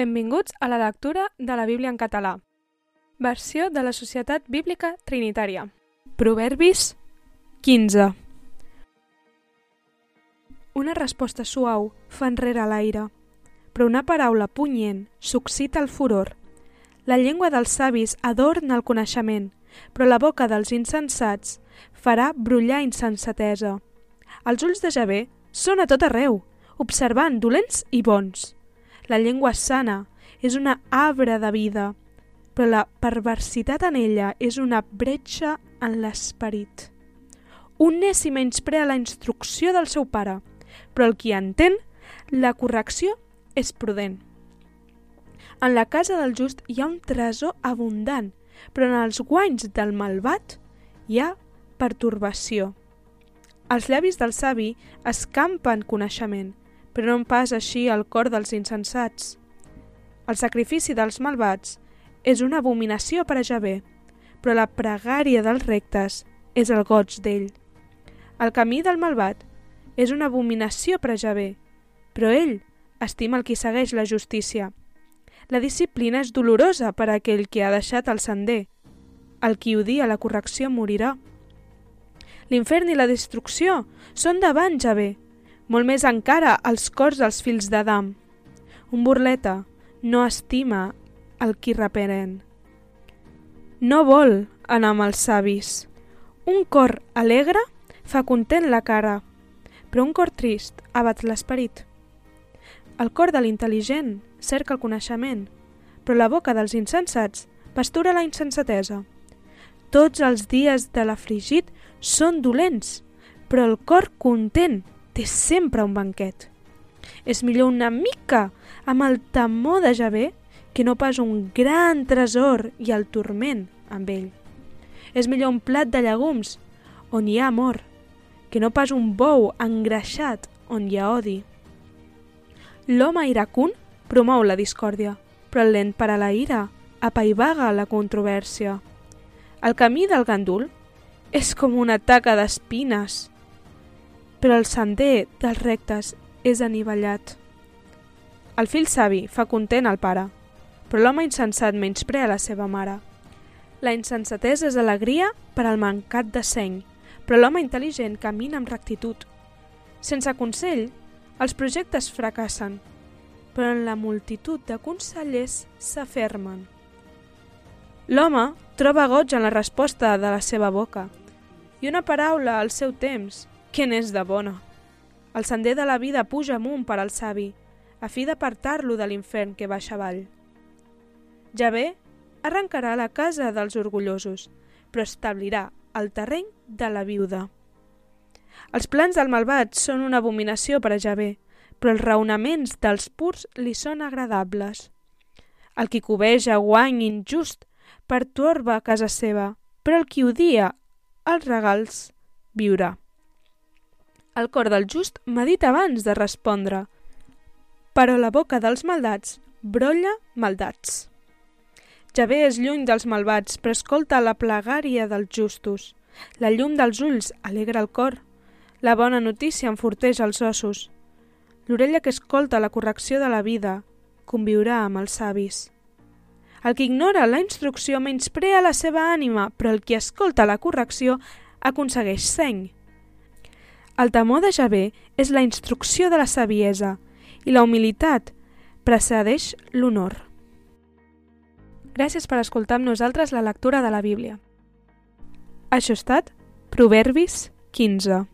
Benvinguts a la lectura de la Bíblia en català. Versió de la Societat Bíblica Trinitària. Proverbis 15. Una resposta suau fa enrere l'aire, però una paraula punyent succita el furor. La llengua dels savis adorna el coneixement, però la boca dels insensats farà brollar insensatesa. Els ulls de Javé són a tot arreu, observant dolents i bons. La llengua sana és una arbre de vida, però la perversitat en ella és una bretxa en l'esperit. Un neci menysprea la instrucció del seu pare, però el qui entén, la correcció és prudent. En la casa del just hi ha un tresor abundant, però en els guanys del malvat hi ha pertorbació. Els llavis del savi escampen coneixement, però no pas així el cor dels insensats. El sacrifici dels malvats és una abominació per a Javé, però la pregària dels rectes és el goig d'ell. El camí del malvat és una abominació per a Javé, però ell estima el qui segueix la justícia. La disciplina és dolorosa per a aquell que ha deixat el sender. El qui odia la correcció morirà. L'infern i la destrucció són davant Javé, molt més encara els cors dels fills d'Adam. Un burleta no estima el qui reperen. No vol anar amb els savis. Un cor alegre fa content la cara, però un cor trist abat l'esperit. El cor de l'intel·ligent cerca el coneixement, però la boca dels insensats pastura la insensatesa. Tots els dies de l'afligit són dolents, però el cor content té sempre un banquet. És millor una mica amb el temor de Javé que no pas un gran tresor i el turment amb ell. És millor un plat de llegums on hi ha amor que no pas un bou engreixat on hi ha odi. L'home iracun promou la discòrdia, però el lent per a la ira apaivaga la controvèrsia. El camí del gandul és com una taca d'espines, però el sender dels rectes és anivellat. El fill savi fa content al pare, però l'home insensat menysprea la seva mare. La insensatesa és alegria per al mancat de seny, però l'home intel·ligent camina amb rectitud. Sense consell, els projectes fracassen, però en la multitud de consellers s'afermen. L'home troba goig en la resposta de la seva boca i una paraula al seu temps, que n'és de bona. El sender de la vida puja amunt per al savi, a fi d'apartar-lo de l'infern que baixa avall. Javé arrencarà la casa dels orgullosos, però establirà el terreny de la viuda. Els plans del malvat són una abominació per a Javé, però els raonaments dels purs li són agradables. El qui cobeja guany injust pertorba casa seva, però el qui odia els regals viurà. El cor del just medita abans de respondre, però la boca dels maldats brolla maldats. Javé és lluny dels malvats, però escolta la plegària dels justos. La llum dels ulls alegra el cor. La bona notícia enforteix els ossos. L'orella que escolta la correcció de la vida conviurà amb els savis. El que ignora la instrucció menysprea la seva ànima, però el qui escolta la correcció aconsegueix seny. El temor de Javé és la instrucció de la saviesa i la humilitat precedeix l'honor. Gràcies per escoltar amb nosaltres la lectura de la Bíblia. Això ha estat Proverbis 15.